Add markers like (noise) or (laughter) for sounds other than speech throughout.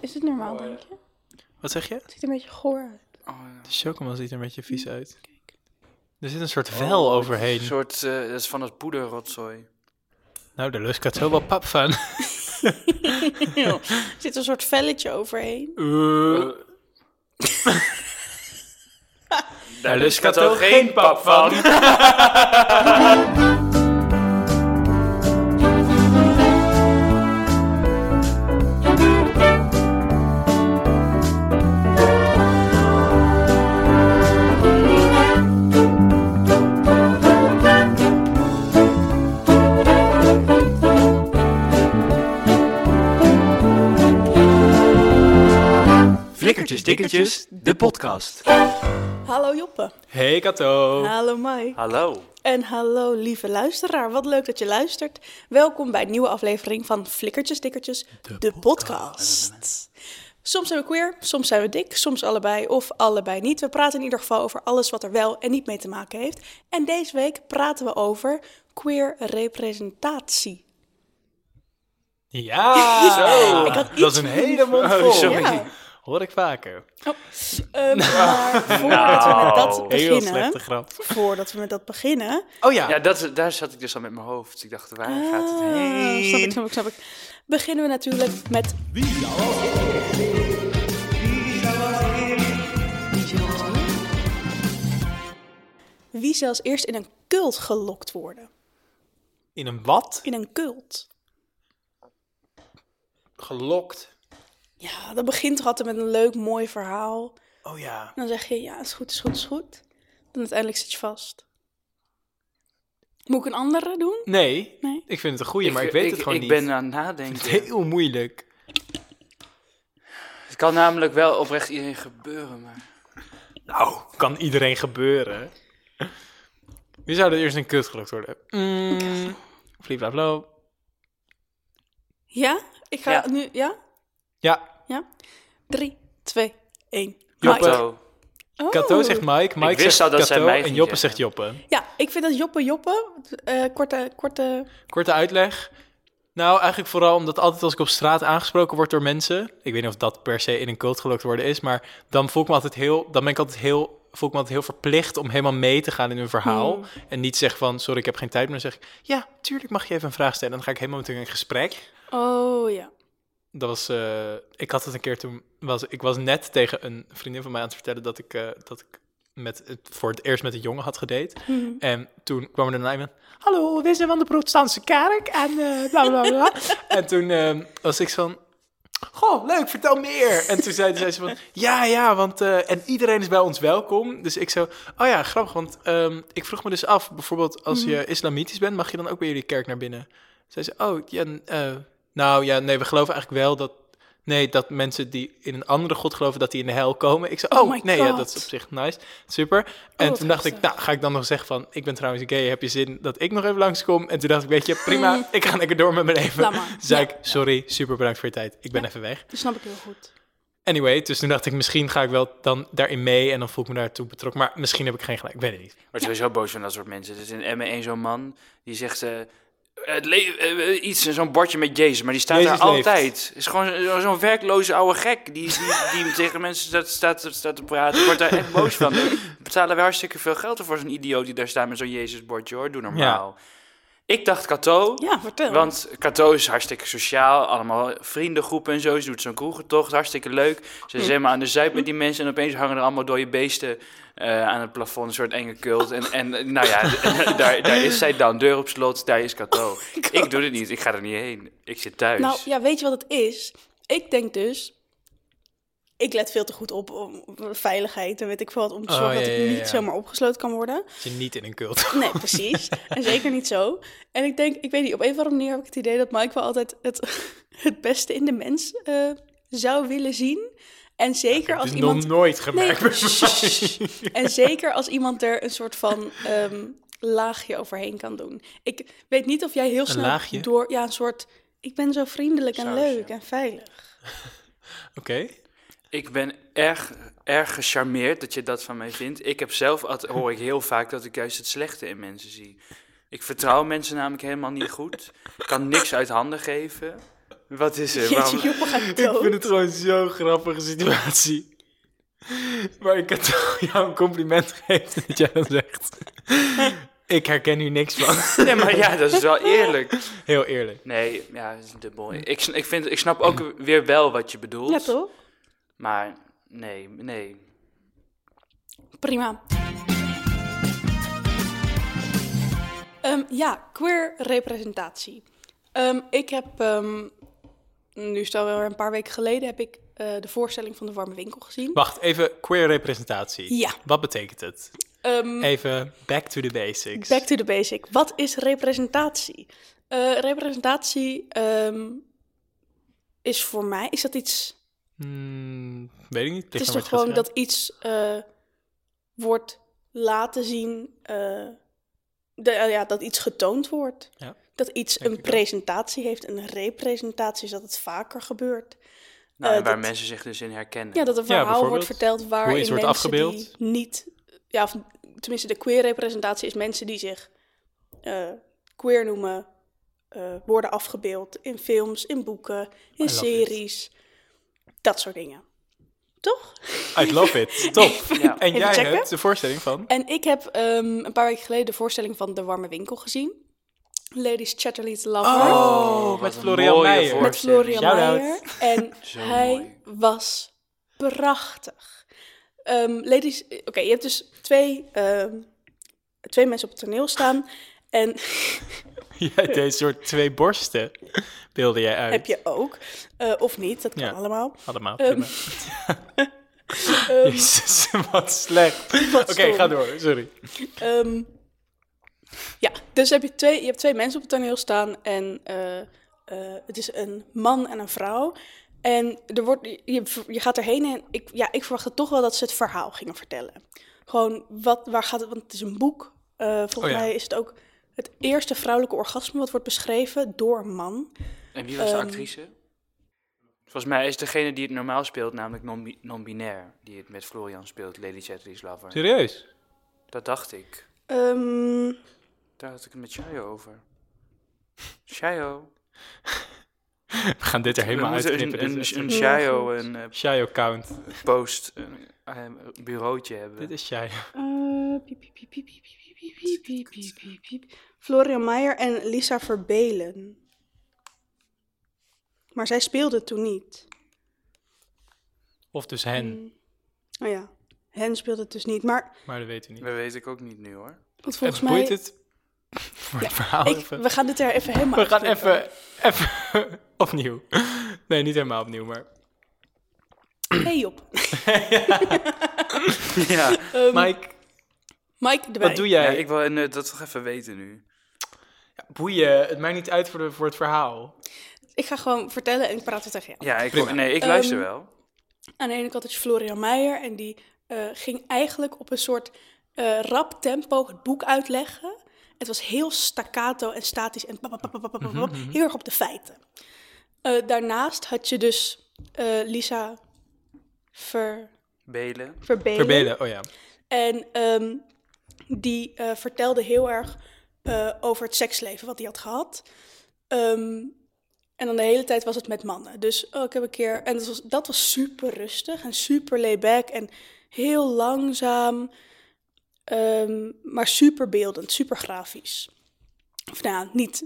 Is het normaal, denk je? Wat zeg je? Het ziet er een beetje goor uit. Oh, ja. De chocomel ziet er een beetje vies uit. Er zit een soort vel overheen. Een soort, eh, dat is van het poederrotzooi. Nou, daar lust ik het zo wel pap van. (laughs) er zit een soort velletje overheen. Uh, Daar lust ik het ook geen pap van. (laughs) Flikkertjes Dikkertjes, de podcast. Hallo Joppe. Hey Kato. Hallo Mai. Hallo. En hallo lieve luisteraar. Wat leuk dat je luistert. Welkom bij een nieuwe aflevering van Flikkertjes Dikkertjes, de, podcast. Soms zijn we queer, soms zijn we dik, soms allebei of allebei niet. We praten in ieder geval over alles wat er wel en niet mee te maken heeft. En deze week praten we over queer representatie. Ja, Zo. Ik had dat is een hele mond Oh, vol. sorry. Ja. Hoor ik vaker. Ehm, (laughs) maar voordat we met dat Heel beginnen, slechte grap. voordat we met dat beginnen, Oh ja. Ja, dat, daar zat ik dus al met mijn hoofd. Ik dacht, waar gaat het Ah, heen? Snap ik, snap ik, snap ik. Beginnen we natuurlijk met... Wie zal als eerst in een cult gelokt worden? In een wat? In een cult. Gelokt. Ja, dat begint toch altijd met een leuk, mooi verhaal. Oh ja. En dan zeg je, ja, is goed, is goed, is goed. Dan uiteindelijk zit je vast. Moet ik een andere doen? Nee, Nee. ik vind het een goeie, maar ik weet het gewoon ik niet. ben aan het Het nadenken. is heel moeilijk. Het kan namelijk wel oprecht iedereen gebeuren, maar... Nou, kan iedereen gebeuren. Wie zou er eerst een kut gelokt worden? Mm, Fliepflaploop. Ja? Ik ga Ja. nu, ja? Ja, Ja? Drie, twee, één. Joppe. Mike. Kato. Oh. Kato zegt Mike, Mike wist zegt al dat Kato mij en Joppe zeggen. zegt Joppe. Ja, ik vind dat Joppe Joppe, eh, korte, korte... Korte uitleg. Nou, eigenlijk vooral omdat altijd als ik op straat aangesproken word door mensen... Ik weet niet of dat per se in een cult gelokt worden is... maar dan voel ik me altijd heel... Dan ben ik altijd heel... Voel ik me altijd heel verplicht om helemaal mee te gaan in hun verhaal. Hmm. En niet zeggen van, sorry, ik heb geen tijd. Maar dan zeg ik, ja, tuurlijk mag je even een vraag stellen. En dan ga ik helemaal met hun in gesprek. Oh ja. Dat was, eh, ik had het een keer toen, was, ik was net tegen een vriendin van mij aan het vertellen dat ik, eh, dat ik met het, voor het eerst met een jongen had gedate. Mhm. En toen kwam er daarna iemand, hallo, we zijn van de protestantse kerk en eh, bla bla bla. (laughs) en toen eh, was ik zo van, goh, leuk, vertel meer. En toen zei, zei ze van, (laughs) ja, ja, want, en iedereen is bij ons welkom. Dus ik zo, oh ja, grappig, want ehm, ik vroeg me dus af, bijvoorbeeld als je islamitisch bent, mag je dan ook bij jullie kerk naar binnen? Zei ze, oh, ja, nou ja, nee, we geloven eigenlijk wel dat, nee, dat mensen die in een andere god geloven, dat die in de hel komen. Ik zei, Oh oh, my nee, ja, dat is op zich nice, super. En wat toen dacht ik, nou, ga ik dan nog zeggen van, ik ben trouwens gay, heb je zin dat ik nog even langskom? En toen dacht ik, weet je, prima, (laughs) ik ga lekker door met mijn leven. Maar. Zei Ja. ik, sorry, super bedankt voor je tijd, ik ben even weg. Dat snap ik heel goed. Anyway, dus toen dacht ik, misschien ga ik wel dan daarin mee en dan voel ik me daartoe betrokken. Maar misschien heb ik geen gelijk, ik weet het niet. Word sowieso boos van dat soort mensen. Er is in Emmen één zo'n man, die zegt... eh, het eh, iets, zo'n bordje met Jezus, maar die staat Jezus daar leeft. altijd. Het is gewoon zo- zo'n werkloze oude gek die, die, die (laughs) tegen mensen staat, staat, staat te praten. Ik word daar echt boos van. (laughs) We betalen wel hartstikke veel geld voor zo'n idioot die daar staat met zo'n Jezusbordje, hoor. Doe normaal. Ik dacht Cato, Ja, vertel. want Cato is hartstikke sociaal, allemaal vriendengroepen en zo. Ze doet zo'n kroegentocht, hartstikke leuk. Ze is helemaal aan de zuip met die mensen en opeens hangen er allemaal dode beesten eh, aan het plafond, een soort enge cult. En, en eh, nou ja, (laughs) daar, daar is zij dan, deur op slot, daar is Cato. Ik doe het niet, ik ga er niet heen. Ik zit thuis. Nou ja, weet je wat het is? Ik denk dus... Ik let veel te goed op om veiligheid en weet ik veel wat... om te Oh, zorgen dat ja, ik niet zomaar opgesloten kan worden. Dat je niet in een cult. Nee, precies. en zeker niet zo. En ik denk, ik weet niet, op een of andere manier heb ik het idee dat Mike wel altijd het, (laughs) het beste in de mens eh, zou willen zien. En zeker als iemand. nooit gemerkt. Nee. (laughs) En zeker als iemand er een soort van ehm, laagje overheen kan doen. Ik weet niet of jij heel snel door. Ja, een soort. Ik ben zo vriendelijk en Sausje. leuk en veilig. (laughs) Oké. Ik ben erg, erg gecharmeerd dat je dat van mij vindt. Ik heb zelf, altijd, hoor ik heel vaak, dat ik juist het slechte in mensen zie. Ik vertrouw mensen namelijk helemaal niet goed. Ik kan niks uit handen geven. Wat is er? (laughs) Jeetje, Waarom- Ik vind het gewoon zo'n grappige situatie. (laughs) Maar ik kan toch jou een compliment geven dat jij dan zegt... Ik herken hier niks van. Nee, maar ja, dat is wel eerlijk. Heel eerlijk. Nee, ja, dat is dubbel. Ik, ik, vind, ik snap ook weer wel wat je bedoelt. Ja, toch? Maar nee, nee. Prima. Ehm, ja, queer representatie. Ehm, ik heb, ehm, nu is het alweer een paar weken geleden, heb ik eh, de voorstelling van de Warme Winkel gezien. Wacht, even queer representatie. Ja. Wat betekent het? Ehm, Even back to the basics. back to the basic. Wat is representatie? Eh, representatie ehm, is voor mij, is dat iets Hmm, weet ik niet. Het is toch gewoon dat iets eh, wordt laten zien, eh, de, eh, ja, dat iets getoond wordt. Ja, Dat iets een ook. presentatie heeft, een representatie, is dat het vaker gebeurt. Nou, Eh, en waar dat- mensen zich dus in herkennen. Ja, dat een verhaal wordt verteld waarin Hoe iets wordt mensen afgebeeld. die niet, ja, of tenminste de queer representatie is mensen die zich eh, queer noemen, eh, worden afgebeeld in films, in boeken, in love it. series, dat soort dingen. Toch? I love it. (laughs) Top. Ja. En Even jij checken. hebt de voorstelling van? En ik heb ehm, een paar weken geleden de voorstelling van De Warme Winkel gezien. Ladies Chatterley's Lover. Oh, met Florian Meijer. met Florian. Meijer. En (laughs) Zo hij mooi. was prachtig. Ehm, ladies, oké, je hebt dus twee, ehm, twee mensen op het toneel staan. En (laughs) Jij deed een soort twee borsten, beelde jij uit. heb je ook. Eh, of niet, dat kan Ja. allemaal. Allemaal, prima. Ehm, (laughs) (laughs) Jezus, wat slecht. (laughs) Oké, ga door, sorry. Ehm, ja, dus heb je, twee, je hebt twee mensen op het toneel staan en eh, eh, het is een man en een vrouw. En er wordt, je, je gaat erheen en ik, ja, ik verwachtte toch wel dat ze het verhaal gingen vertellen. Gewoon, wat, waar gaat het, want het is een boek. Volgens Oh ja. mij is het ook het eerste vrouwelijke orgasme wat wordt beschreven door een man. En wie was de Ehm, actrice? Volgens mij is degene die het normaal speelt, namelijk non- non-binair. die het met Florian speelt, Lady Chatterley's Lover. Serieus? Dat dacht ik. Ehm, Daar had ik het met Shayo over. Shayo. (laughs) We gaan dit er helemaal uitknippen. Een, een, een Shayo, een eh, Shayo count. post, een eh, bureautje hebben. Dit is Shayo. eh, piep, piep, piep, piep, piep, piep, piep, piep. Florian Meijer en Lisa Verbelen. Maar zij speelde toen niet. Of dus hen, Mm. Oh ja, hen speelde het dus niet. Maar maar dat weten we niet. Dat weet ik ook niet nu hoor. want volgens het mij... het voor het verhaal ik, even. we gaan dit er even helemaal We gaan even, even opnieuw. Nee, niet helemaal opnieuw, maar... Hey Job. ja. Ehm, Mike, Mike erbij. wat doe ja, jij? ik wil eh, dat toch even weten nu. Boeien, het maakt niet uit voor, de, voor het verhaal. Ik ga gewoon vertellen en ik praat het tegen jou. Ja, ik, Prima. nee, ik luister Ehm, wel. Aan de ene kant had je Florian Meijer en die eh, ging eigenlijk op een soort eh, rap tempo het boek uitleggen. Het was heel staccato en statisch en pap, pap, pap, pap, pap, pap, heel erg op de feiten. Eh, daarnaast had je dus eh, Lisa Ver, Belen. Verbelen. Verbelen, oh ja. En ehm, die eh, vertelde heel erg eh, over het seksleven wat hij had gehad. Ehm, en dan de hele tijd was het met mannen. Dus oh, ik heb een keer. En dat was, dat was super rustig en super layback en heel langzaam. ehm, maar super beeldend, super grafisch. Of nou, niet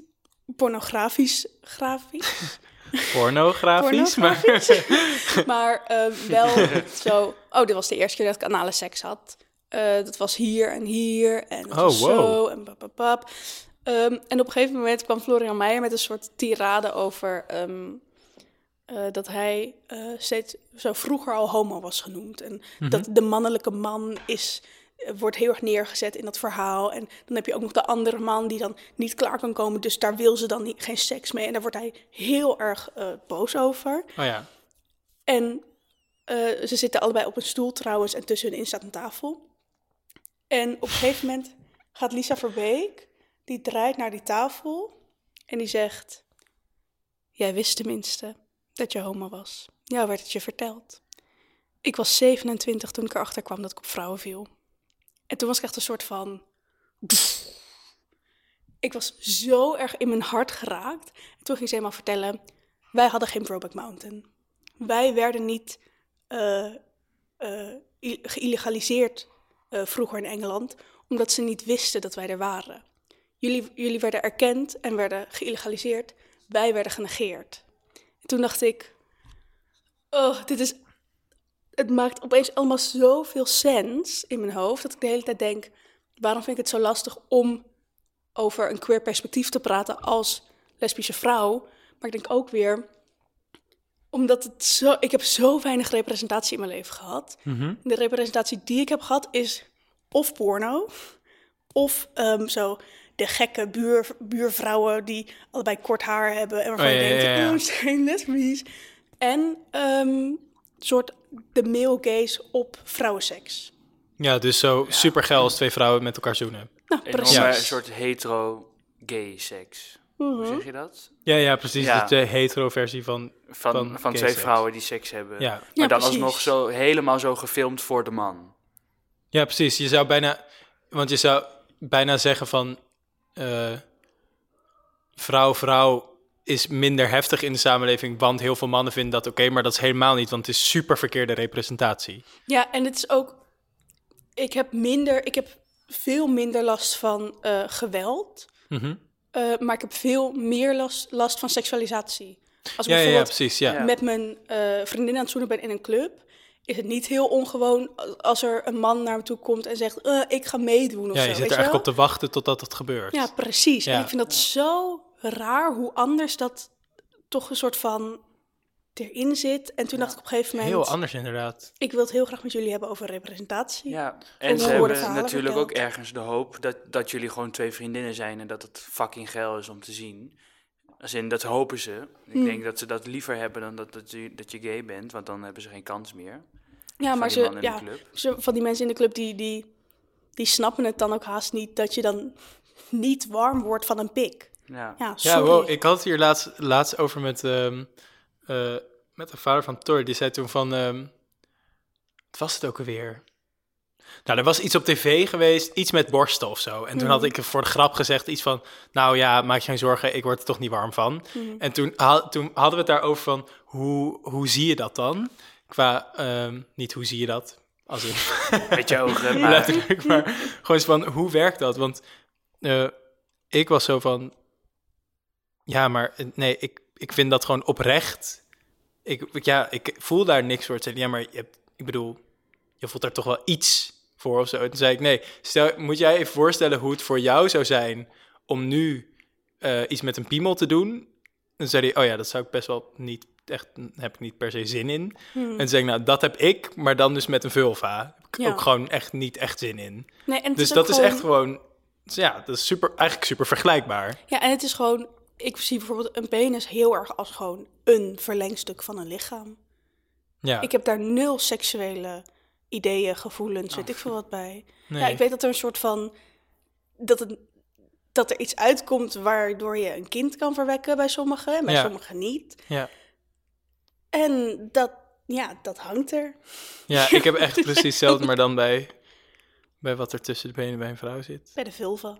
pornografisch, grafisch. (laughs) Pornografisch, maar... Pornografisch. (laughs) maar ehm, wel zo. Oh, dit was de eerste keer dat ik anale seks had. Eh, dat was hier en hier en dat Oh, was zo wow. en papapap. Ehm en op een gegeven moment kwam Florian Meijer met een soort tirade over ehm, eh, dat hij eh, steeds zo vroeger al homo was genoemd. En dat de mannelijke man is, wordt heel erg neergezet in dat verhaal. En dan heb je ook nog de andere man die dan niet klaar kan komen. Dus daar wil ze dan niet, geen seks mee. En daar wordt hij heel erg boos over. Oh ja. En ze zitten allebei op een stoel trouwens en tussen hun in staat een tafel. En op een gegeven moment gaat Lisa Verbeek, die draait naar die tafel en die zegt... Jij wist tenminste dat je homo was. Jou werd het je verteld. Ik was 27 toen ik erachter kwam dat ik op vrouwen viel. En toen was ik echt een soort van... Ik was zo erg in mijn hart geraakt. En toen ging ze helemaal vertellen wij hadden geen Brokeback Mountain. Wij werden niet eh, i- eh, vroeger in Engeland, omdat ze niet wisten dat wij er waren. Jullie, jullie werden erkend en werden geïlegaliseerd. Wij werden genegeerd. En toen dacht ik, oh, dit is... Het maakt opeens allemaal zoveel sens in mijn hoofd, dat ik de hele tijd denk, waarom vind ik het zo lastig om over een queer perspectief te praten als lesbische vrouw? Maar ik denk ook weer, omdat het zo, ik heb zo weinig representatie in mijn leven gehad. De representatie die ik heb gehad is of porno, of ehm, zo de gekke buur, buurvrouwen die allebei kort haar hebben en waarvan Oh, je ja, ja, denkt, ja. oh, ze zijn lesbisch. En ehm soort de male gaze op vrouwenseks. Ja, dus zo super geil als twee vrouwen met elkaar zoenen. Nou, precies. Ja. soort hetero-gay seks. Hoe zeg je dat? Ja, ja, precies. Ja. De hetero versie van... Van, Van twee seks. vrouwen die seks hebben. Ja. Maar Ja, dan precies. alsnog zo helemaal zo gefilmd voor de man. Ja, precies. Je zou bijna... Want je zou bijna zeggen van... eh, vrouw, vrouw is minder heftig in de samenleving, want heel veel mannen vinden dat oké, maar dat is helemaal niet, want het is super verkeerde representatie. Ja, en het is ook. Ik heb minder. Ik heb veel minder last van eh, geweld. Mhm. Eh, maar ik heb veel meer last, last van seksualisatie. Als ik Ja, ja, ja, bijvoorbeeld precies. Ja. Ja. met mijn eh, vriendin aan het zoenen ben in een club, is het niet heel ongewoon als er een man naar me toe komt en zegt: eh, Ik ga meedoen of Ja, zo. je zit er eigenlijk op te wachten totdat het gebeurt. Ja, precies. Ja. En ik vind dat zo raar hoe anders dat toch een soort van erin zit. En toen dacht ik op een gegeven moment: Heel anders inderdaad. Ik wil het heel graag met jullie hebben over representatie. Ja, En ze hebben natuurlijk verteld. ook ergens de hoop dat, dat jullie gewoon twee vriendinnen zijn en dat het fucking geil is om te zien. Als in, dat hopen ze. Ik Hmm. denk dat ze dat liever hebben dan dat, dat, je, dat je gay bent, want dan hebben ze geen kans meer. Ja, van maar die ze, ja, ze, van die mensen in de club die, die, die snappen het dan ook haast niet dat je dan niet warm wordt van een pik. Ja. Ja, sorry. Ja, wow, ik had het hier laatst, laatst over met, ehm, eh, met de vader van Tor. Die zei toen van, ehm, wat was het ook alweer? Nou, er was iets op tv geweest, iets met borsten of zo. En toen had ik voor de grap gezegd iets van, nou ja, maak je geen zorgen, ik word er toch niet warm van. En toen, ha- toen hadden we het daarover van, hoe, hoe zie je dat dan? Qua, ehm, niet hoe zie je dat, als in (laughs) Met je ogen, (laughs) maar letterlijk, maar gewoon eens van, hoe werkt dat? Want eh, ik was zo van, ja, maar eh, nee, ik, ik vind dat gewoon oprecht. Ik, ja, ik voel daar niks voor. Zei, Ja, maar je hebt, ik bedoel, je voelt daar toch wel iets voor of zo. En toen zei ik, nee, stel, moet jij even voorstellen hoe het voor jou zou zijn om nu eh, iets met een piemel te doen? Dan zei hij, oh ja, dat zou ik best wel niet echt, heb ik niet per se zin in. En toen zei ik, nou, dat heb ik, maar dan dus met een vulva. Heb ik Ja. ook gewoon echt niet echt zin in. Nee, en Dus is dat is echt gewoon, ja, dat is super, eigenlijk super vergelijkbaar. Ja, en het is gewoon... Ik zie bijvoorbeeld een penis heel erg als gewoon een verlengstuk van een lichaam. Ja, Ik heb daar nul seksuele ideeën, gevoelens, weet ik veel wat bij. nee. Ja, ik weet dat er een soort van... Dat, het, dat er iets uitkomt waardoor je een kind kan verwekken bij sommigen en bij Ja. sommigen niet. ja. En dat, ja, dat hangt er. ja, ik heb echt precies hetzelfde, maar dan bij, bij wat er tussen de benen bij een vrouw zit. Bij de vulva.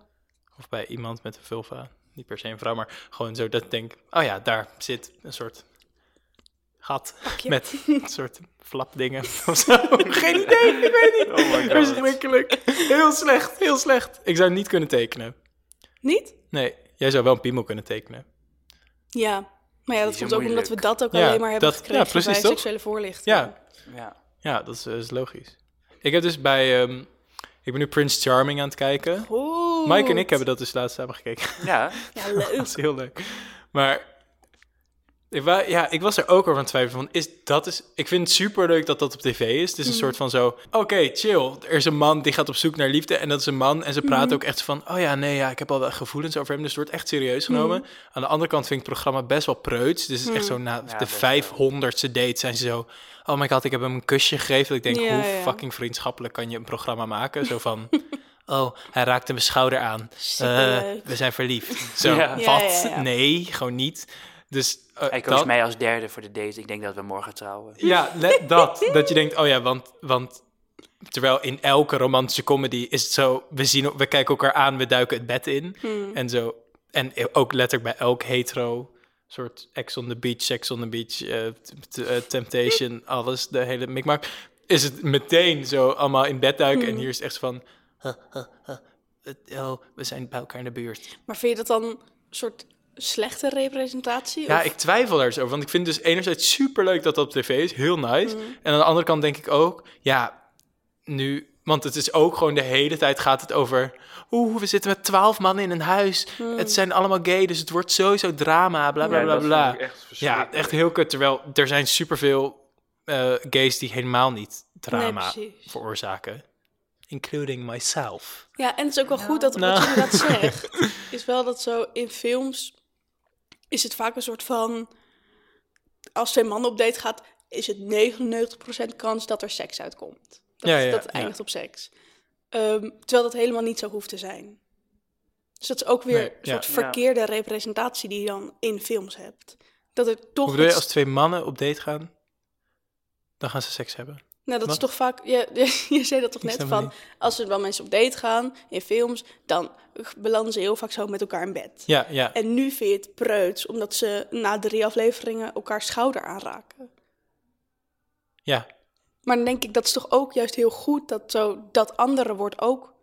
Of bij iemand met een vulva. Niet per se een vrouw, maar gewoon zo dat ik denk, oh ja, daar zit een soort gat met een soort flapdingen (laughs) of zo. Geen idee, ik weet niet. Oh. Verschrikkelijk. Heel slecht, heel slecht. Ik zou niet kunnen tekenen. Niet? Nee, jij zou wel een piemel kunnen tekenen. Ja. Maar ja, dat komt ook omdat we dat ook Ja, alleen maar hebben dat- ja, gekregen precies, bij toch? seksuele voorlichting. Ja, ja. ja dat is, eh, is logisch. Ik heb dus bij, ehm, ik ben nu Prince Charming aan het kijken. Goed. Mike en ik hebben dat dus laatst samen gekeken. (laughs) ja. Ja, leuk. dat is heel leuk. Maar ik, wa- ja, ik was er ook over aan het twijfelen van, is dat is, ik vind het super leuk dat dat op tv is. Het is een soort van zo, oké, chill. Er is een man die gaat op zoek naar liefde en dat is een man. En ze praten ook echt van, oh ja, nee, ja, ik heb al wel gevoelens over hem. Dus het wordt echt serieus genomen. Aan de andere kant vind ik het programma best wel preuts. Dus het is echt zo, na Ja, de best vijfhonderdste date zijn ze zo... Oh my god, ik heb hem een kusje gegeven. Dat ik denk, Ja, hoe ja. fucking vriendschappelijk kan je een programma maken? Zo van, (laughs) oh, hij raakte mijn schouder aan. Eh, we zijn verliefd. (laughs) Zo, Ja. Wat? ja, ja. Nee, gewoon niet. Dus eh, Hij koos dat- mij als derde voor de date. Ik denk dat we morgen trouwen. Ja, let, dat. dat je denkt, oh ja, want, want terwijl in elke romantische comedy is het zo, we, zien, we kijken elkaar aan, we duiken het bed in. Hmm. En zo. En ook letterlijk bij elk hetero soort Ex on the Beach, Sex on the Beach, eh, Temptation, alles, de hele mikmak, is het meteen zo allemaal in bed duiken. En hier is het echt van, huh, huh, huh, het- oh, we zijn bij elkaar in de buurt. Maar vind je dat dan een soort slechte representatie? Ja, Of- ik twijfel daar eens over, want ik vind het dus enerzijds super leuk dat dat op tv is, heel nice. En aan de andere kant denk ik ook, ja, nu, want het is ook gewoon de hele tijd gaat het over, oeh, we zitten met twaalf mannen in een huis, het zijn allemaal gay, dus het wordt sowieso drama, bla bla Ja, bla dat bla. echt Ja, echt heel kut. Terwijl er zijn superveel eh gays die helemaal niet drama Nee, precies. veroorzaken. Including myself. Ja, en het is ook wel goed dat Nou. wat je dat (laughs) zegt, is wel dat zo in films is het vaak een soort van als twee mannen op date gaat, is het 99% kans dat er seks uitkomt. Dat, Ja, ja, dat ja. eindigt op seks. Ehm, terwijl dat helemaal niet zo hoeft te zijn. Dus dat is ook weer Nee, een soort Ja. verkeerde representatie die je dan in films hebt. Dat er toch Hoe bedoel je, als twee mannen op date gaan, dan gaan ze seks hebben? Nou, dat is toch vaak... Je, je, (laughs) je zei dat toch Ik net van... Als er wel mensen op date gaan in films... dan belanden ze heel vaak zo met elkaar in bed. Ja, ja. En nu vind je het preuts... omdat ze na drie afleveringen elkaar schouder aanraken. Ja, Maar dan denk ik, dat is toch ook juist heel goed... dat zo dat andere wordt ook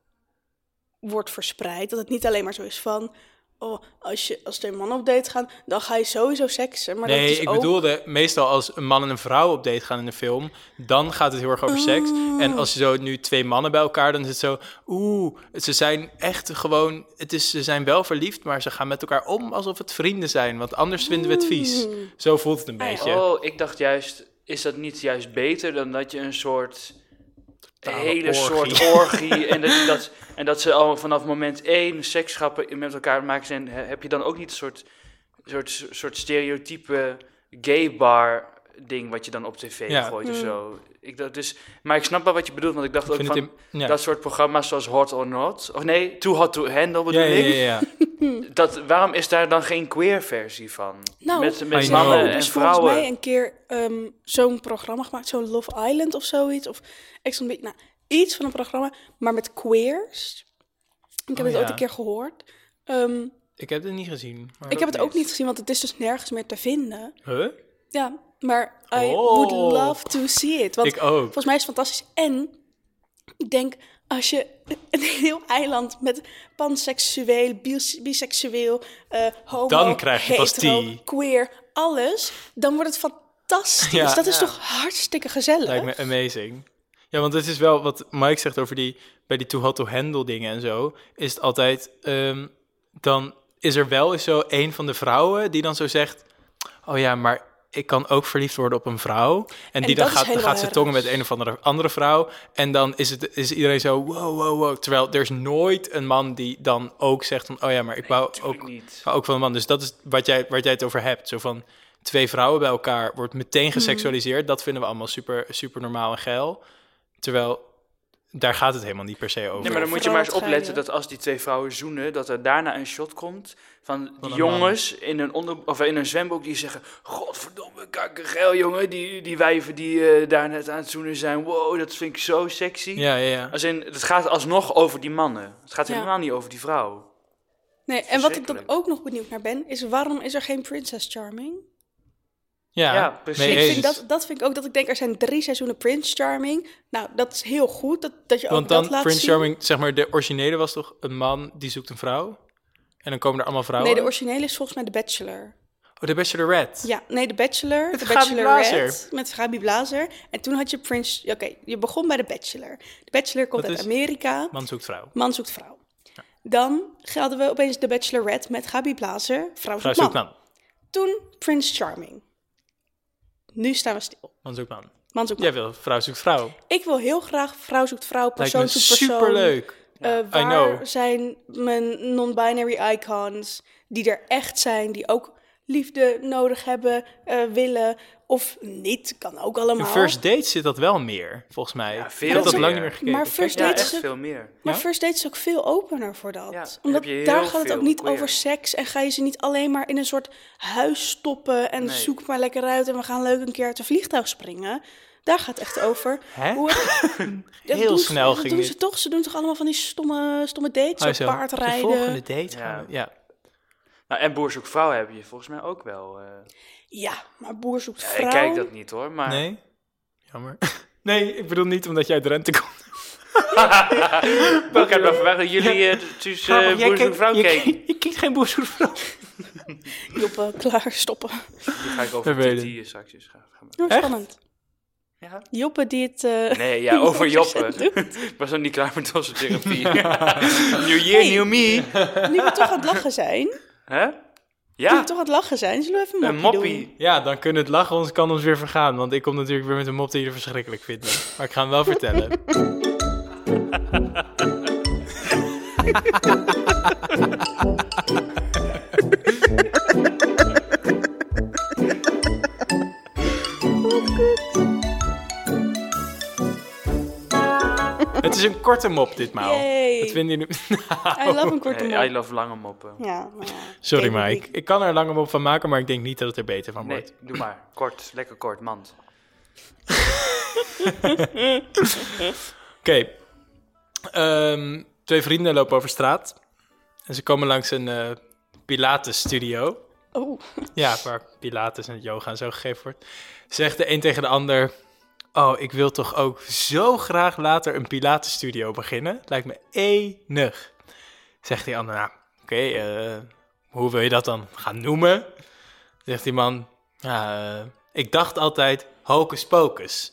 wordt verspreid. Dat het niet alleen maar zo is van... Oh, als, je, als twee mannen op date gaan, dan ga je sowieso seksen. Maar dat nee, is ik ook... bedoelde meestal als een man en een vrouw op date gaan in een film, dan gaat het heel erg over seks. En als je zo nu twee mannen bij elkaar, dan is het zo, oeh, ze zijn echt gewoon, het is, ze zijn wel verliefd, maar ze gaan met elkaar om alsof het vrienden zijn, want anders vinden we het vies. Zo voelt het een beetje. Oh, ik dacht juist, is dat niet juist beter dan dat je een soort hele orgie. soort orgie (laughs) en dat, dat en dat ze al vanaf moment één sekschappen met elkaar maken zijn, he- heb je dan ook niet een soort soort soort stereotype gay bar ding wat je dan op tv Ja. gooit of zo. Ik dacht dus, maar ik snap wel wat je bedoelt, want ik dacht Ik ook van het in- ja. dat soort programma's zoals Hot or Not, of nee, Too Hot to Handle bedoel ja, ja, ik. ja, ja. (laughs) Dat, waarom is daar dan geen queer versie van? Nou, met met mannen Er en is volgens vrouwen. mij een keer ehm, zo'n programma gemaakt, zo'n Love Island of zoiets. Of Ex on the Beach, nou, iets van een programma, maar met queers. Ik heb Oh, het ooit een keer gehoord. Ehm, Ik heb het niet gezien. Maar... ik heb het ook niet. niet gezien, want het is dus nergens meer te vinden. Huh? Ja, maar I Oh. would love to see it. Want Ik ook. volgens mij is het fantastisch. En ik denk, als je (laughs) een heel eiland met panseksueel, bis- biseksueel, eh homo, Dan krijg je hetero, die. queer, alles, dan wordt het fantastisch. (laughs) Ja. dat is Ja. toch hartstikke gezellig? Lijkt me amazing. Ja, want het is wel wat Mike zegt over die, bij die too hot to handle dingen en zo, is het altijd, ehm, dan is er wel eens zo een van de vrouwen die dan zo zegt, oh ja, maar ik kan ook verliefd worden op een vrouw. En, die dan gaat, dan gaat ze tongen met een of andere, andere vrouw. En dan is, het, is iedereen zo, wow, wow, wow. Terwijl er is nooit een man die dan ook zegt van, oh ja, maar ik wou ook, ook van een man. Dus dat is wat jij, waar jij het over hebt. Zo van twee vrouwen bij elkaar wordt meteen geseksualiseerd. Dat vinden we allemaal super, super normaal en geil. Terwijl daar gaat het helemaal niet per se over. Nee, maar dan moet je maar eens opletten dat als die twee vrouwen zoenen, dat er daarna een shot komt van die jongens in een, onder, of in een zwembroek die zeggen: Godverdomme, kakkergeil, jongen, die, die wijven die eh, daar net aan het zoenen zijn. Wow, dat vind ik zo sexy. Ja, ja, ja. Als in, het gaat alsnog over die mannen. Het gaat Ja. helemaal niet over die vrouw. nee, en wat ik dan ook nog benieuwd naar ben, is waarom is er geen Princess Charming? Ja, Ja, precies. Ik eens. vind dat, dat vind ik ook dat ik denk, er zijn drie seizoenen Prince Charming. Nou, dat is heel goed, dat, dat je ook Want dan, dat laat Prince zien. Charming, zeg maar, de originele was toch een man die zoekt een vrouw? En dan komen er allemaal vrouwen? Nee, de originele is volgens mij The Bachelor. oh, de Bachelorette. Ja, nee, The Bachelor. Met The Bachelorette, Blazer. Met Gabi Blazer. En toen had je Prince... Oké, je begon bij The Bachelor. The Bachelor komt uit is- Amerika. Man zoekt vrouw. Man zoekt vrouw. Dan hadden we opeens The Bachelorette met Gabi Blazer. Vrouw Vrouw zoekt zoekt man. man. Toen Prince Charming. Nu staan we stil. Man zoekt man. Man zoekt man. Jij wil vrouw zoekt vrouw. Ik wil heel graag vrouw zoekt vrouw, Lijkt persoon me zoekt persoon. superleuk. Eh, I waar know. zijn mijn non-binary icons die er echt zijn, die ook liefde nodig hebben, eh, willen of niet, kan ook In allemaal. First Date zit dat wel meer, volgens mij. Ja, veel dat lang niet meer gekeken. Maar First Ja, Date echt is, veel meer. maar Ja? First Date is ook veel opener voor dat. Ja, Omdat daar gaat het ook niet queer. over seks en ga je ze niet alleen maar in een soort huis stoppen en Nee. zoek maar lekker uit en we gaan leuk een keer uit een vliegtuig springen. Daar gaat het echt over. Hè? Hoe (laughs) Heel doen ze- snel dat ging doen ze toch? Ze doen toch allemaal van die stomme, stomme dates, Oh, zo paardrijden. De volgende date gaan we- ja. Nou, en Boer zoekt vrouw heb je volgens mij ook wel. eh. Ja, maar boer zoekt Ja, vrouw. ik kijk dat niet hoor, maar... Nee? Jammer. (laughs) Nee, ik bedoel niet omdat jij uit Drenthe komt. ik heb wel verwacht dat jullie eh, dus eh Boer zoekt vrouw keken. je kijkt geen boer zoekt vrouw. (laughs) Joppe, klaar, stoppen. Die ga ik over. TT straks eens gaan. gaan- Oh, Echt? spannend. Ja? Joppe die het... eh, Nee, ja, (laughs) over Joppe. ik was nog niet klaar met onze therapie. new year, Hey. new me. Nu we toch aan het lachen zijn. Hè? Ja, we toch aan het lachen zijn, zullen we even een een moppie, doen? Ja, dan kunnen het lachen ons kan ons weer vergaan. Want ik kom natuurlijk weer met een mop die jullie verschrikkelijk vinden. Maar ik ga hem wel vertellen. (laughs) (laughs) Het is een korte mop ditmaal. Yay. Wat vinden jullie? (laughs) I love een korte mop. I love lange moppen. Ja, maar ja. Sorry, maar ik, ik kan er een lange mop van maken, maar ik denk niet dat het er beter van Nee, wordt. doe maar. Kort, lekker kort, mand. (laughs) Oké. Ehm, twee vrienden lopen over straat. En ze komen langs een eh Pilates studio. Oh, Ja, waar Pilates en yoga en zo gegeven wordt. Zegt de een tegen de ander... Oh, ik wil toch ook zo graag later een Pilates studio beginnen. Lijkt me enig. Zegt die ander, nou, oké, eh, hoe wil je dat dan gaan noemen? Zegt die man, eh, ik dacht altijd hocus pocus.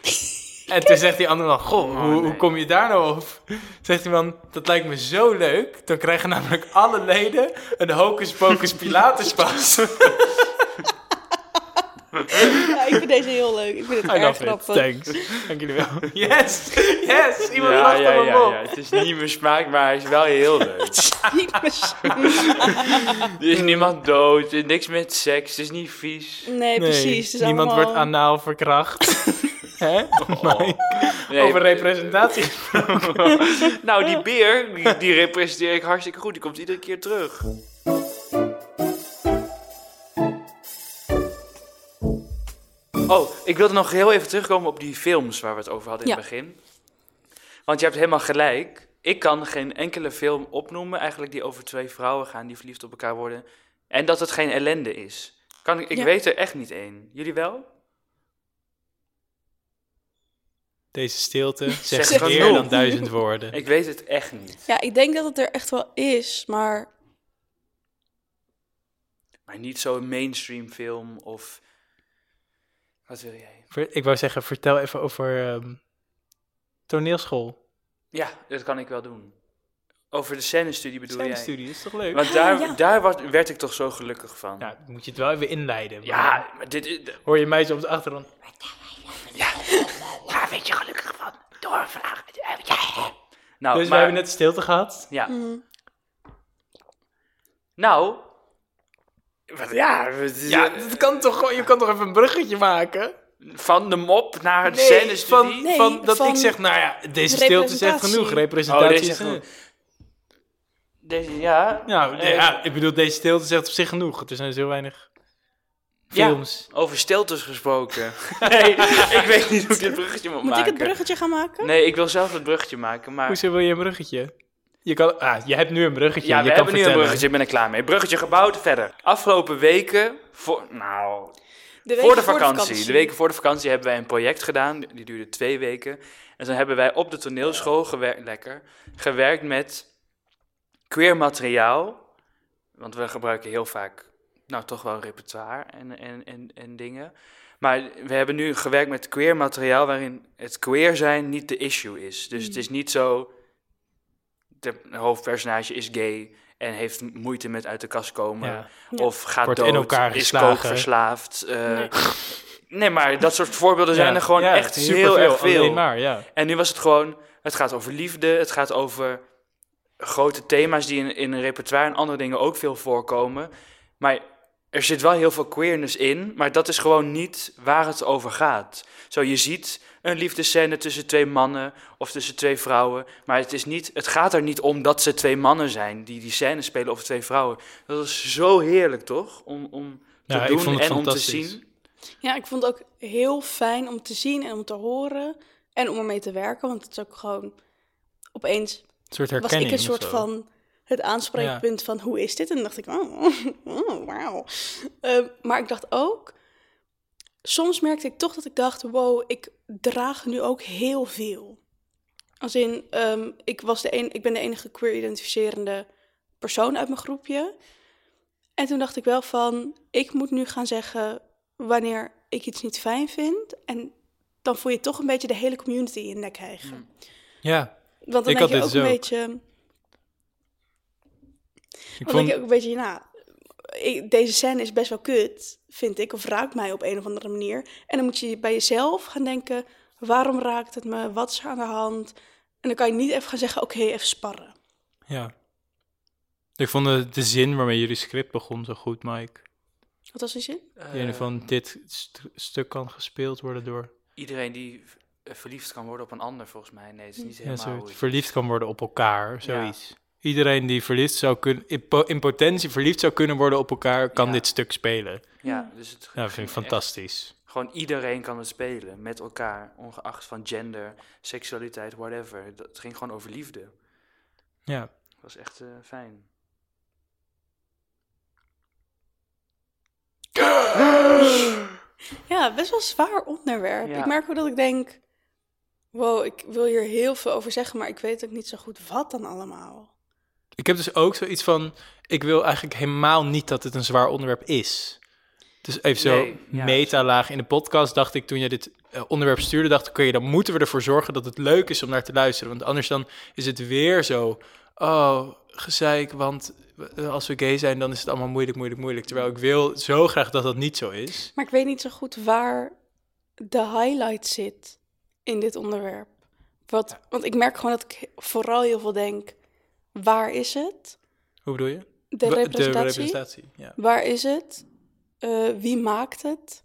(laughs) En toen zegt die ander man, goh, hoe, hoe nee. kom je daar nou op? Zegt die man, dat lijkt me zo leuk. Dan krijgen namelijk alle leden een hocus pocus Pilates pas. (laughs) ja, ik vind deze heel leuk. Ik vind het I erg love it. grappig. Thanks. Dank jullie wel. (laughs) Yes! Yes! Iemand ja, lacht ja, ja, op. ja. Het is niet mijn smaak, maar hij is wel heel leuk. (laughs) Niet misschien. Er is niemand dood, er is niks met seks, het is niet vies. Nee, Nee, precies. Het is niemand allemaal... wordt anaal verkracht. (laughs) Hè? Mike? Nee, Over representatie. Nou, die beer, die, die representeer ik hartstikke goed. Die komt iedere keer terug. Oh, ik wilde nog heel even terugkomen op die films waar we het over hadden in Ja. het begin. Want je hebt helemaal gelijk. Ik kan geen enkele film opnoemen, eigenlijk die over twee vrouwen gaan die verliefd op elkaar worden. En dat het geen ellende is. Kan ik, ik Ja. weet er echt niet één. Jullie wel? Deze stilte (laughs) zegt Zeg meer dan duizend woorden. (laughs) Ik weet het echt niet. Ja, ik denk dat het er echt wel is, maar... Maar niet zo'n mainstream film of... Wat wil jij? Ik wou zeggen, vertel even over ehm, toneelschool. Ja, dat kan ik wel doen. Over de scènestudie bedoel Zijn jij? studie is toch leuk? Want daar, ja. daar was, werd ik toch zo gelukkig van. Ja, dan moet je het wel even inleiden. maar Ja, maar dit. Hoor je mij zo op de achtergrond? Waar werd je gelukkig van? Doorvragen. Nou, dus we hebben net stilte gehad. Ja. mhm. Nou... Wat, ja, het Ja, eh, dat kan toch je kan toch even een bruggetje maken? van de mop naar de Nee, scènestudie. van, Nee, van dat van ik zeg, nou ja, deze stilte zegt representatie. genoeg. Oh, Representatie deze is zegt genoeg. Deze, ja. Nou, ja, ik bedoel, deze stilte zegt op zich genoeg. Er zijn zo weinig Ja. films. Over stiltes gesproken. (laughs) nee, ik weet niet hoe ik dit bruggetje moet, Moet maken. ik het bruggetje gaan maken? Nee, ik wil zelf het bruggetje maken, maar... Hoezo wil je een bruggetje? Je, kan, ah, je hebt nu een bruggetje. Ja, je we kan hebben nu een bruggetje, ik ben er klaar mee. Bruggetje gebouwd, verder. Afgelopen weken, voor, nou, De voor de vakantie. De weken voor de vakantie hebben wij een project gedaan, die duurde twee weken. En toen hebben wij op de toneelschool gewerkt, lekker, gewerkt met queer materiaal. Want we gebruiken heel vaak, nou toch wel repertoire en, en, en, en dingen. Maar we hebben nu gewerkt met queer materiaal waarin het queer zijn niet de issue is. Dus het is niet zo, de hoofdpersonage is gay en heeft moeite met uit de kast komen. Ja. Of gaat Wordt dood, in elkaar is kookverslaafd. eh, Nee. (laughs) nee. maar dat soort voorbeelden zijn Ja, er gewoon ja, echt superveel, heel erg veel. Maar, ja. En nu was het gewoon, het gaat over liefde, het gaat over grote thema's die in, in een repertoire en andere dingen ook veel voorkomen. Maar er zit wel heel veel queerness in, maar dat is gewoon niet waar het over gaat. Zo, je ziet een liefdescène tussen twee mannen of tussen twee vrouwen, maar het, is niet, het gaat er niet om dat ze twee mannen zijn die die scène spelen over twee vrouwen. Dat is zo heerlijk, toch? Om, om te Ja, ik doen vond het en om te fantastisch. zien. Ja, ik vond het ook heel fijn om te zien en om te horen en om ermee te werken. Want het is ook gewoon... Opeens Een soort was herkenning ik een of soort van het aanspreekpunt van hoe is dit? En dan dacht ik, oh, (laughs) oh wauw. Ehm, maar ik dacht ook, soms merkte ik toch dat ik dacht, wow, ik draag nu ook heel veel. Als in, ehm, ik, was de een, ik ben de enige queer-identificerende persoon uit mijn groepje. En toen dacht ik wel van, ik moet nu gaan zeggen wanneer ik iets niet fijn vind. En dan voel je toch een beetje de hele community in je nek hijgen. Ja, Want dan Ik denk had je dit ook een ook. beetje... ik Dan vond... denk je ook een beetje, nou, ik- deze scène is best wel kut, vind ik, of raakt mij op een of andere manier. En dan moet je bij jezelf gaan denken, waarom raakt het me? Wat is er aan de hand? En dan kan je niet even gaan zeggen, oké, even sparren. Ja. Ik vond de, de zin waarmee jullie script begon zo goed, Mike. Wat was die zin? Die Eh, van dit st- stuk kan gespeeld worden door... Iedereen die eh, verliefd kan worden op een ander, volgens mij. Nee, het is niet Ja, helemaal hoe het- verliefd kan worden op elkaar, zoiets. Iedereen die verliefd zou kunnen, in, po- in potentie verliefd zou kunnen worden op elkaar, kan Ja. dit stuk spelen. Ja, dus het Ja, dat vind ik ging echt- fantastisch. Gewoon iedereen kan het spelen, met elkaar, ongeacht van gender, seksualiteit, whatever. Dat- Het ging gewoon over liefde. Ja. Dat was echt eh, fijn. Ja, best wel een zwaar onderwerp. Ja. Ik merk ook dat ik denk, wow, ik wil hier heel veel over zeggen, maar ik weet ook niet zo goed wat dan allemaal. Ik heb dus ook zoiets van, ik wil eigenlijk helemaal niet dat het een zwaar onderwerp is. Dus even zo Nee, ja. meta-laag in de podcast dacht ik toen je dit eh, onderwerp stuurde, dacht ik, oké, dan moeten we ervoor zorgen dat het leuk is om naar te luisteren. Want anders dan is het weer zo, oh, gezeik, want eh, als we gay zijn, dan is het allemaal moeilijk, moeilijk, moeilijk. Terwijl ik wil zo graag dat dat niet zo is. Maar ik weet niet zo goed waar de highlight zit in dit onderwerp. Wat, Want ik merk gewoon dat ik vooral heel veel denk, waar is het? Hoe bedoel je? De representatie? De representatie, ja. Waar is het? Eh, wie maakt het?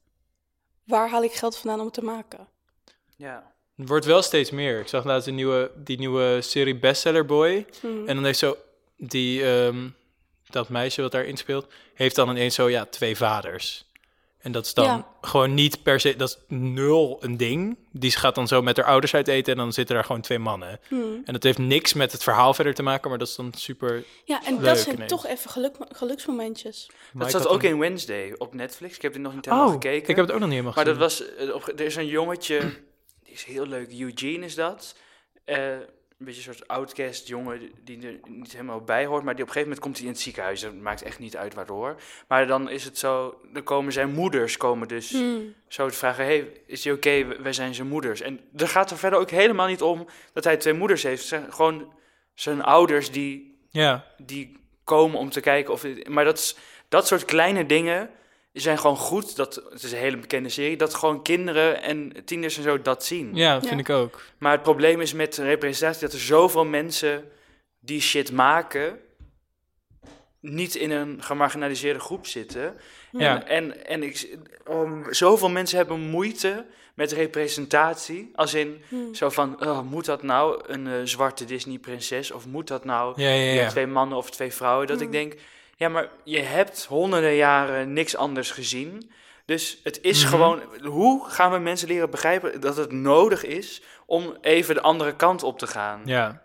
Waar haal ik geld vandaan om het te maken? Ja. Het wordt wel steeds meer. Ik zag laatst een nieuwe, die nieuwe serie Bestseller Boy. Hmm. En dan heeft zo die, ehm, dat meisje wat daarin speelt, heeft dan ineens zo, ja, twee vaders. En dat is dan Ja. gewoon niet per se, dat is nul een ding. Die gaat dan zo met haar ouders uit eten en dan zitten daar gewoon twee mannen. Hmm. En dat heeft niks met het verhaal verder te maken, maar dat is dan super... Ja, en Leuk dat zijn ineens. toch even geluk, geluksmomentjes. Maar Dat zat ook een- in Wednesday op Netflix. Ik heb er nog niet helemaal Oh, gekeken. ik heb het ook nog niet helemaal Maar dat gezien. was, eh, er is een jongetje, (clears throat) die is heel leuk, Eugene is dat. Eh, een beetje een soort outcast jongen die er niet helemaal bij hoort. Maar die op een gegeven moment komt hij in het ziekenhuis. Dat maakt echt niet uit waardoor. Maar dan is het zo, dan komen zijn moeders komen dus Hmm. zo te vragen... hey, is hij oké? Wij zijn zijn moeders. En er gaat er verder ook helemaal niet om dat hij twee moeders heeft. Het zijn gewoon zijn ouders die Ja, die komen om te kijken of... Maar dat, is, dat soort kleine dingen zijn gewoon goed. Dat, het is een hele bekende serie. Dat gewoon kinderen en tieners en zo dat zien. ja, dat Ja. vind ik ook. Maar het probleem is met representatie dat er zoveel mensen die shit maken... niet in een gemarginaliseerde groep zitten. Ja. En, en, en ik, um, zoveel mensen hebben moeite met representatie. Als in Hmm. zo van, oh, moet dat nou een eh, zwarte Disney-prinses? Of moet dat nou Ja, ja, ja, ja. twee mannen of twee vrouwen? Dat ik Hmm. denk, ja, maar je hebt honderden jaren niks anders gezien. Dus het is Mhm. gewoon, hoe gaan we mensen leren begrijpen dat het nodig is om even de andere kant op te gaan? Ja.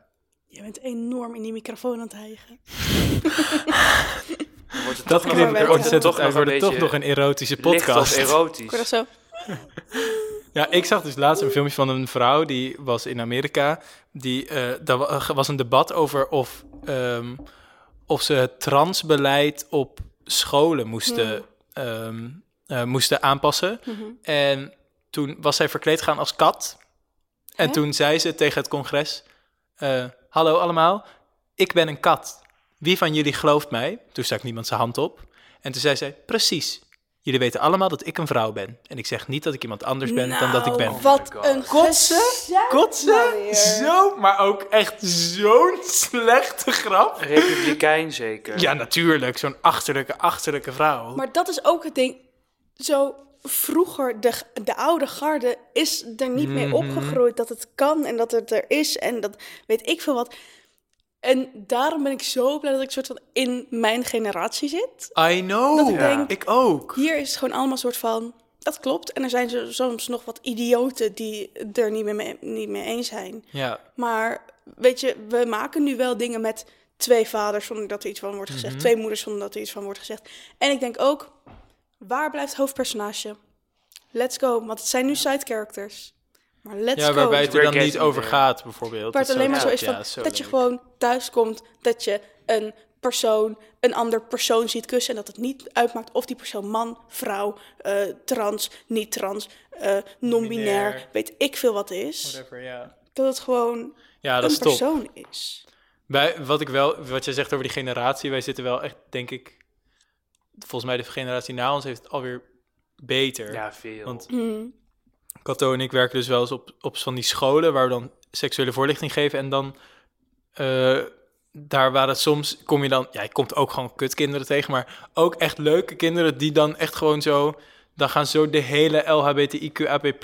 Je bent enorm in die microfoon aan het hijgen. Dan wordt het Dat toch nog- knip ik er wel ontzettend toch nog Wordt een het toch nog een erotische podcast. Erotisch. zo. Ja, ik zag dus laatst een filmpje van een vrouw die was in Amerika. Die, eh daar wa- was een debat over of, ehm, of ze het transbeleid op scholen moesten, ehm, eh, moesten aanpassen. Mhm. En toen was zij verkleed gaan als kat. En Hè? toen zei ze tegen het congres: eh, Hallo allemaal, ik ben een kat. Wie van jullie gelooft mij? Toen stak niemand zijn hand op. En toen zei zij: Precies. Jullie weten allemaal dat ik een vrouw ben. En ik zeg niet dat ik iemand anders ben dan dat ik Nou, ben. Wat God. een Kotsen? Kotsen? nou. Zo, maar ook echt zo'n slechte grap. Republikein zeker. Ja, natuurlijk. Zo'n achterlijke, achterlijke vrouw. Maar dat is ook het ding. Zo vroeger, de, de oude garde is er niet mee Mhm. opgegroeid dat het kan en dat het er is en dat weet ik veel wat. En daarom ben ik zo blij dat ik soort van in mijn generatie zit. I know. Dat ik Ja. denk, Ik ook. hier is het gewoon allemaal soort van, dat klopt. En er zijn soms nog wat idioten die er niet mee, mee- niet mee eens zijn. Ja. Maar weet je, we maken nu wel dingen met twee vaders zonder dat er iets van wordt gezegd, Mhm. twee moeders zonder dat er iets van wordt gezegd. En ik denk ook, waar blijft hoofdpersonage? Let's go, want het zijn nu side characters. Maar let's Ja, go. waarbij het er dan niet over gaat, bijvoorbeeld. Waar het alleen maar zo is van ja, zo dat je gewoon thuis komt, dat je een persoon, een ander persoon ziet kussen en dat het niet uitmaakt of die persoon man, vrouw, eh, trans, niet trans, eh, non-binair, weet ik veel wat is. Whatever, ja. Dat het gewoon Ja, dat een is top. persoon is. Wij, wat, ik wel, wat je zegt over die generatie, wij zitten wel echt, denk ik, volgens mij de generatie na ons heeft het alweer beter. Ja, veel. Want Hmm. Kato en ik werken dus wel eens op, op van die scholen waar we dan seksuele voorlichting geven. En dan, eh, daar waren het soms, kom je dan, ja, je komt ook gewoon kutkinderen tegen, maar ook echt leuke kinderen die dan echt gewoon zo, dan gaan zo de hele LHBTIQ, AP+,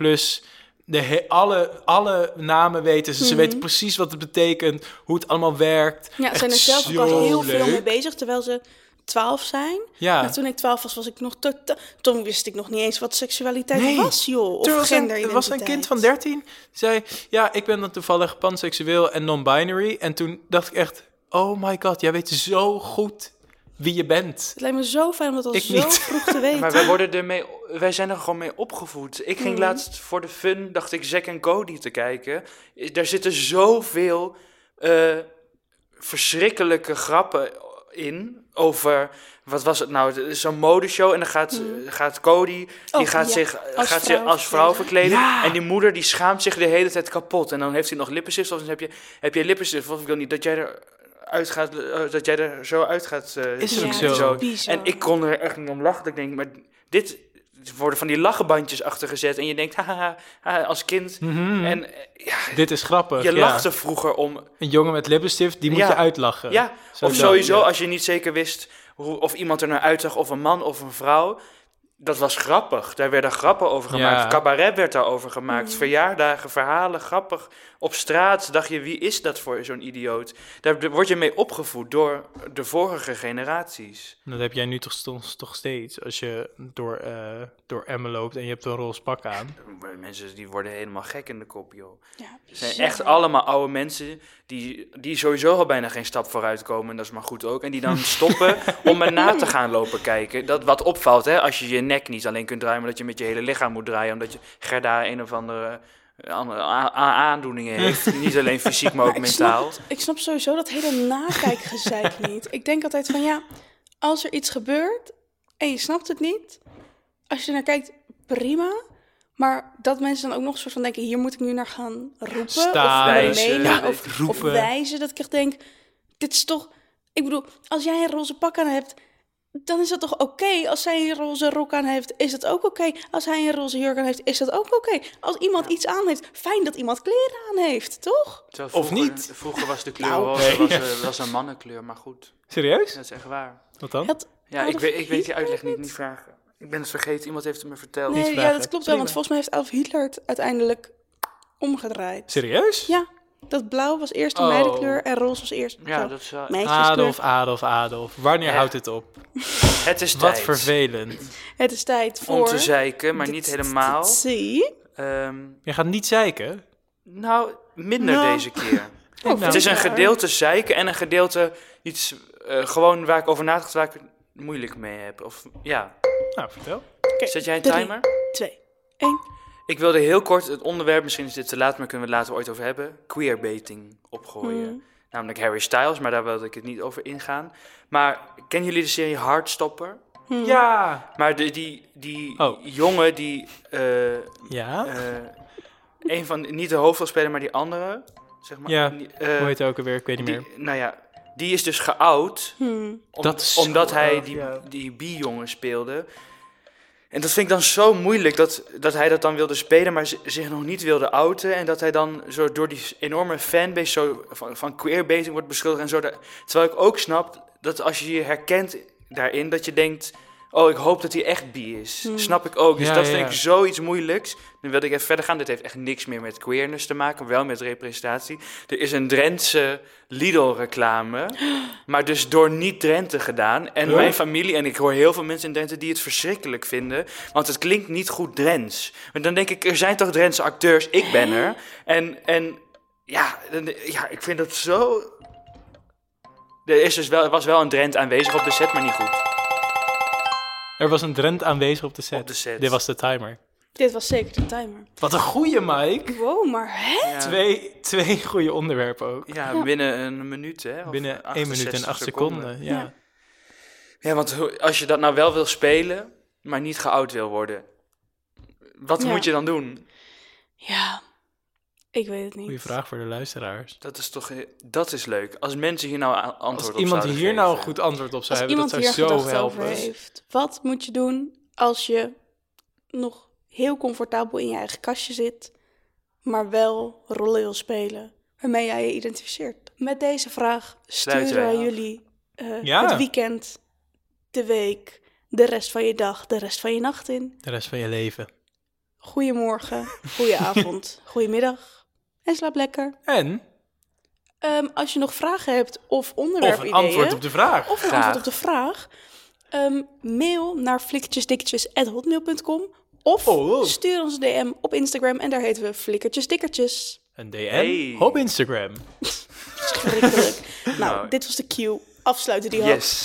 de he- alle, alle namen weten ze. Ze Mhm. weten precies wat het betekent, hoe het allemaal werkt. Ja, ze zijn er zelf ook al heel veel mee bezig, terwijl ze twaalf zijn. Ja, Maar toen ik twaalf was, was ik nog totaal... Toen wist ik nog niet eens wat seksualiteit Nee. was, joh. Of er was een, er was een kind van 13, die zei, ja, ik ben dan toevallig panseksueel en non-binary. En toen dacht ik echt, oh my god, jij weet zo goed wie je bent. Het lijkt me zo fijn om dat al Ik zo niet. vroeg te weten. Maar wij, worden ermee, wij zijn er gewoon mee opgevoed. Ik ging Mhm. laatst voor de fun, dacht ik, Zack en Cody te kijken. Daar zitten zoveel eh, verschrikkelijke grappen in over... Wat was het nou? Het is Zo'n modeshow en dan gaat, gaat Cody, die. Oh, gaat ja. zich Als gaat vrouw zich als vrouw verkleden. Ja. En die moeder die schaamt zich de hele tijd kapot. En dan heeft hij nog lippenstift of dan heb je, heb je lippenstift. Of ik wil niet dat jij er uit gaat, eh, dat jij er zo uit gaat eh, Is ja, zo. en ik kon er echt niet om lachen. Ik denk, maar dit er worden van die lachenbandjes achter gezet. En je denkt, haha, haha, als kind. Mhm. En eh, ja, Dit is grappig. je ja. lachte vroeger om. Een jongen met lippenstift, die moet Ja. je uitlachen. Ja, Zo of sowieso ja. als je niet zeker wist hoe, of iemand er naar uitzag, of een man of een vrouw. Dat was grappig. Daar werden grappen over gemaakt. Ja. Cabaret werd daarover gemaakt. Mhm. Verjaardagen, verhalen, grappig. Op straat dacht je, wie is dat voor zo'n idioot? Daar word je mee opgevoed door de vorige generaties. Dat heb jij nu toch, toch steeds. Als je door, eh door Emmen loopt en je hebt een roze pak aan. (laughs) Mensen die worden helemaal gek in de kop, joh. Ja, Het zijn echt allemaal oude mensen die, die sowieso al bijna geen stap vooruit komen. En dat is maar goed ook. En die dan (laughs) stoppen om me na te gaan lopen kijken. Dat wat opvalt, hè, als je je nek niet alleen kunt draaien, maar dat je met je hele lichaam moet draaien. Omdat je Gerda een of andere, eh, aandoeningen heeft. niet alleen fysiek, maar ook Maar (laughs) ik mentaal. Snap, ik snap sowieso dat hele nakijkgezeik (laughs) niet. Ik denk altijd van ja, als er iets gebeurt en je snapt het niet, als je naar kijkt, prima. Maar dat mensen dan ook nog een soort van denken, hier moet ik nu naar gaan roepen. Staan, of wijzen, mening, ja, of, of roepen. wijzen. Dat ik echt denk, dit is toch... Ik bedoel, als jij een roze pak aan hebt, dan is dat toch oké? Als zij een roze rok aan heeft, is dat ook oké? Als hij een roze jurk aan heeft, is dat ook oké? Als iemand iets aan heeft, fijn dat iemand kleren aan heeft, toch? Terwijl Of vroeger- niet. Vroeger was de (laughs) kleur Nou. roze, Nee. was, eh, was een mannenkleur, maar goed. Serieus? Dat is echt waar. Wat dan? Het, Ja, ik weet, ik weet die uitleg niet, het? niet vragen. Ik ben het vergeten, iemand heeft het me verteld. Nee, ja, dat klopt wel, want volgens mij heeft Adolf Hitler het uiteindelijk omgedraaid. Serieus? Ja, dat blauw was eerst de Oh. meidenkleur en roze was eerst Ja, dat is wel... meisjeskleur. Adolf, Adolf, Adolf. Wanneer Ja. houdt het op? (laughs) Het is Wat tijd vervelend. Het is tijd voor... om te zeiken, maar niet helemaal. Zie. Ehm, Je gaat niet zeiken. nou, minder Nou. deze keer. (laughs) Oh, het is een gedeelte zeiken en een gedeelte iets eh, gewoon waar ik over nagedacht waar ik het moeilijk mee heb. Of ja, Nou, vertel. Oké, zet jij een drie, timer? Twee, één. Ik wilde heel kort het onderwerp, misschien is dit te laat, maar kunnen we het later ooit over hebben. Queerbaiting opgooien. Hmm. Namelijk Harry Styles, maar daar wilde ik het niet over ingaan. Maar kennen jullie de serie Heartstopper? Hm. Ja. Maar de, die, die Oh. jongen die eh, Ja? eh, een van, niet de hoofdrolspeler, maar die andere, zeg maar. Ja, die, eh, Hoe heet het ook alweer? Ik weet niet die- meer. nou ja, die is dus geout Hm. om- Dat is omdat zo hij erg, die, ja. die bi-jongen speelde. En dat vind ik dan zo moeilijk dat, dat hij dat dan wilde spelen, maar zi- zich nog niet wilde outen. En dat hij dan zo door die enorme fanbase zo van, van queerbaiting wordt beschuldigd en zo. Terwijl ik ook snap dat als je je herkent daarin, dat je denkt... Oh, ik hoop dat hij echt bi is. Hmm. Snap ik ook. Dus Ja, dat ja, vind ik zoiets moeilijks. Nu wilde ik even verder gaan. Dit heeft echt niks meer met queerness te maken, wel met representatie. Er is een Drentse Lidl-reclame, (gasps) maar dus door niet-Drenthe gedaan. En Huh? mijn familie, en ik hoor heel veel mensen in Drenthe die het verschrikkelijk vinden, want het klinkt niet goed Drents. Maar dan denk ik, er zijn toch Drentse acteurs, ik ben er. En, en ja, dan- ja, ik vind dat zo... Er is dus wel, er was wel een Drent aanwezig op de set, maar niet goed. Er was een Drent aanwezig op de set. Op de set. Dit was de timer. Dit was zeker de timer. Wat een goeie, Mike. Wow, maar hè? Ja. Twee, twee goede onderwerpen ook. Ja, binnen een minuut, hè? Of Binnen 1 minuut en 68 8 seconden. Ja. Ja. Ja, want als je dat nou wel wil spelen, maar niet geout wil worden, wat Ja. moet je dan doen? Ja, ik weet het niet. Goeie vraag voor de luisteraars. Dat is toch, eh, dat is leuk. Als mensen hier nou antwoord Als op iemand zouden hier nou een goed antwoord op zou Als hebben, iemand dat zou zo helpen. heeft, wat moet je doen als je nog heel comfortabel in je eigen kastje zit, maar wel rollen wil spelen waarmee jij je identificeert? Met deze vraag sturen wij jullie eh, Ja. het weekend, de week, de rest van je dag, de rest van je nacht in. De rest van je leven. Goedemorgen, goedenavond, (laughs) goedemiddag en slaap lekker. En, Ehm, als je nog vragen hebt of of onderwerpideeën... een antwoord op de vraag. Of een Graag. antwoord op de vraag. Ehm, mail naar flikkertjesdikkertjes.hotmail.com of Oh. stuur ons een DM op Instagram en daar heten we Flikkertjesdikkertjes. Een DM Hey. op Instagram. (laughs) Schrikkelijk. (laughs) nou, Nou. dit was de cue. Afsluiten die hoop. Yes.